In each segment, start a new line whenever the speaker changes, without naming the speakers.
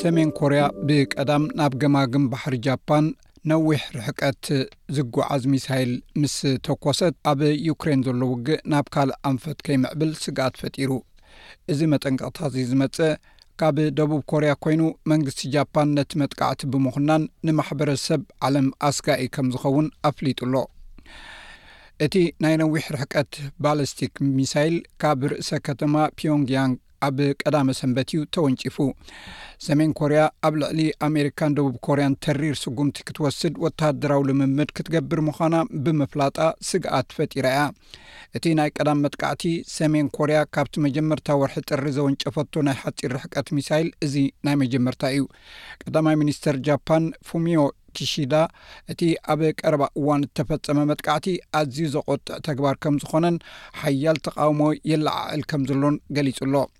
ሰሜን ኮርያ ብቀዳም ናብ ገማግም ባሕሪ ጃፓን ነዊሕ ርሕቀት ዝጓዓዝ ሚሳይል ምስ ተኮሰት ኣብ ዩክሬን ዘሎ ውግእ ናብ ካልእ ኣንፈት ከይምዕብል ስግኣት ፈጢሩ እዚ መጠንቀቕታ እዚ ዝመፀ ካብ ደቡብ ኮርያ ኮይኑ መንግስቲ ጃፓን ነቲ መጥቃዕቲ ብምኹናን ንማሕበረ ሰብ ዓለም ኣስጋኢ ከም ዝኸውን ኣፍሊጡ ኣሎ። እቲ ናይ ነዊሕ ርሕቀት ባለስቲክ ሚሳይል ካብ ርእሰ ከተማ ፒዮንግያንግ ኣብ ቀዳመ ሰንበት እዩ ተወንጪፉ። ሰሜን ኮርያ ኣብ ልዕሊ ኣሜሪካን ደቡብ ኮርያን ተሪር ስጉምቲ ክትወስድ ወተሃደራዊ ልምምድ ክትገብር ምዃና ብምፍላጣ ስግኣት ፈጢራ እያ። እቲ ናይ ቀዳም መጥቃዕቲ፣ ሰሜን ኮርያ ካብቲ መጀመርታ ወርሒ ጥሪ ዘወንጨፈቶ ናይ ሓጺር ርሕቀት ሚሳይል እዚ ናይ መጀመርታ እዩ። ቀዳማይ ሚኒስተር ጃፓን ፉሚዮ ኪሺዳ፣ እቲ ኣብ ቀረባ እዋን እተፈጸመ መጥቃዕቲ ኣዝዩ ዘቖጥዕ ተግባር ከም ዝዀነን ሓያል ተቓውሞ የለዓዕል ከም ዘሎን ገሊጹ ኣሎ።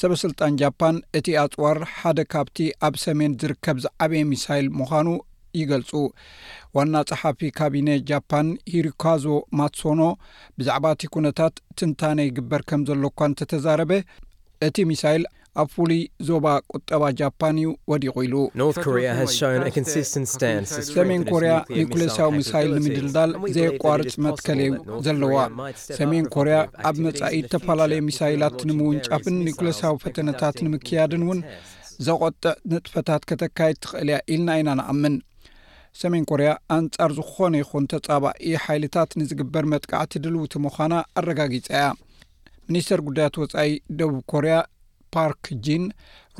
ሰበስልጣን ጃፓን እቲ ኣጽዋር ሓደ ካብቲ ኣብ ሰሜን ዝርከብ ዝዓበየ ሚሳይል ምዃኑ ይገልጹ ዋና ጸሓፊ ካቢነ ጃፓን ሂሪካዞ ማትሶኖ ብዛዕባ እቲ ኩነታት ትንታነ ይግበር ከም ዘሎ እኳ እንተተዛረበ እቲ ሚሳይል ኣብ ፍሉይ ዞባ ቁጠባ ጃፓን እዩ ወዲቑ ኢሉ ሰሜን ኮርያ ኒኩሌስያዊ ሚሳይል ንምድልዳል ዘየቋርፅ መትከል እዩ ዘለዋ ሰሜን ኮርያ ኣብ መጻኢ እተፈላለየ ሚሳይላት ንምውንጫፍን ኒኩለሳዊ ፈተነታት ንምክያድን እውን ዘቖጥዕ ንጥፈታት ከተካየድ ትኽእል እያ ኢልና ኢና ንኣምን ሰሜን ኮርያ ኣንጻር ዝኾነ ይኹን ተጻባኢ ሓይልታት ንዝግበር መጥቃዕቲ ድልውቲ ምዃና ኣረጋጊጻ እያ ሚኒስተር ጉዳያት ወጻኢ ደቡብ ኮርያ ፓርክ ጂን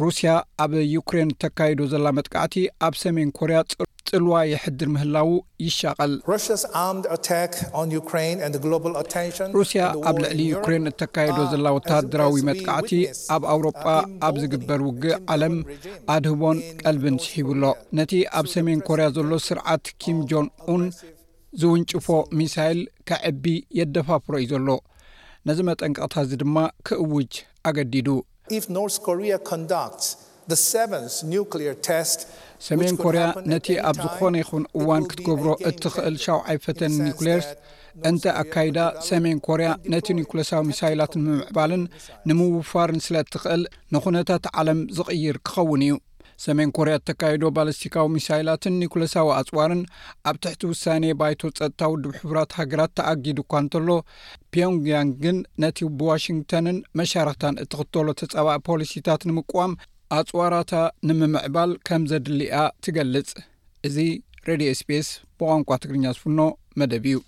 ሩስያ ኣብ ዩክሬን ተካይዶ ዘላ መጥቃዕቲ ኣብ ሰሜን ኮርያ ፅልዋ የሕድር ምህላዉ ይሻቐል። ሩስያ ኣብ ልዕሊ ዩክሬን እተካይዶ ዘላ ወተሃደራዊ መጥቃዕቲ ኣብ ኣውሮጳ ኣብ ዝግበር ውግእ ዓለም ኣድህቦን ቀልብን ስሒቡ ኣሎ። ነቲ ኣብ ሰሜን ኮርያ ዘሎ ስርዓት ኪም ጆን ኡን ዝውንጭፎ ሚሳይል ከዕቢ የደፋፍሮ እዩ ዘሎ። ነዚ መጠንቀቕታ እዚ ድማ ክእውጅ ኣገዲዱ። ሰሜን ኮርያ ነቲ ኣብ ዝኾነ ይኹን እዋን ክትገብሮ እትኽእል ሻውዓይ ፈተን ኒዩክሌርስ እንተ ኣካይዳ፣ ሰሜን ኮርያ ነቲ ኒዩክለሳዊ ሚሳይላት ንምምዕባልን ንምውፋርን ስለ እትኽእል ንዅነታት ዓለም ዝቕይር ክኸውን እዩ። ሰሜን ኮርያ እተካይዶ ባለስቲካዊ ሚሳይላትን ኒኩለሳዊ ኣጽዋርን ኣብ ትሕቲ ውሳኔ ባይቶ ጸጥታ ውድብ ሕቡራት ሃገራት ተኣጊዱ እኳ እንተሎ ፒዮንግያንግ ግን ነቲ ብዋሽንግተንን መሻርኽታን እትኽተሎ ተጻባኢ ፖሊሲታት ንምቅዋም ኣጽዋራታ ንምምዕባል ከም ዘድልያ ትገልጽ እዚ ሬድዮ ስፔስ ብቋንቋ ትግርኛ ዝፍኖ መደብ እዩ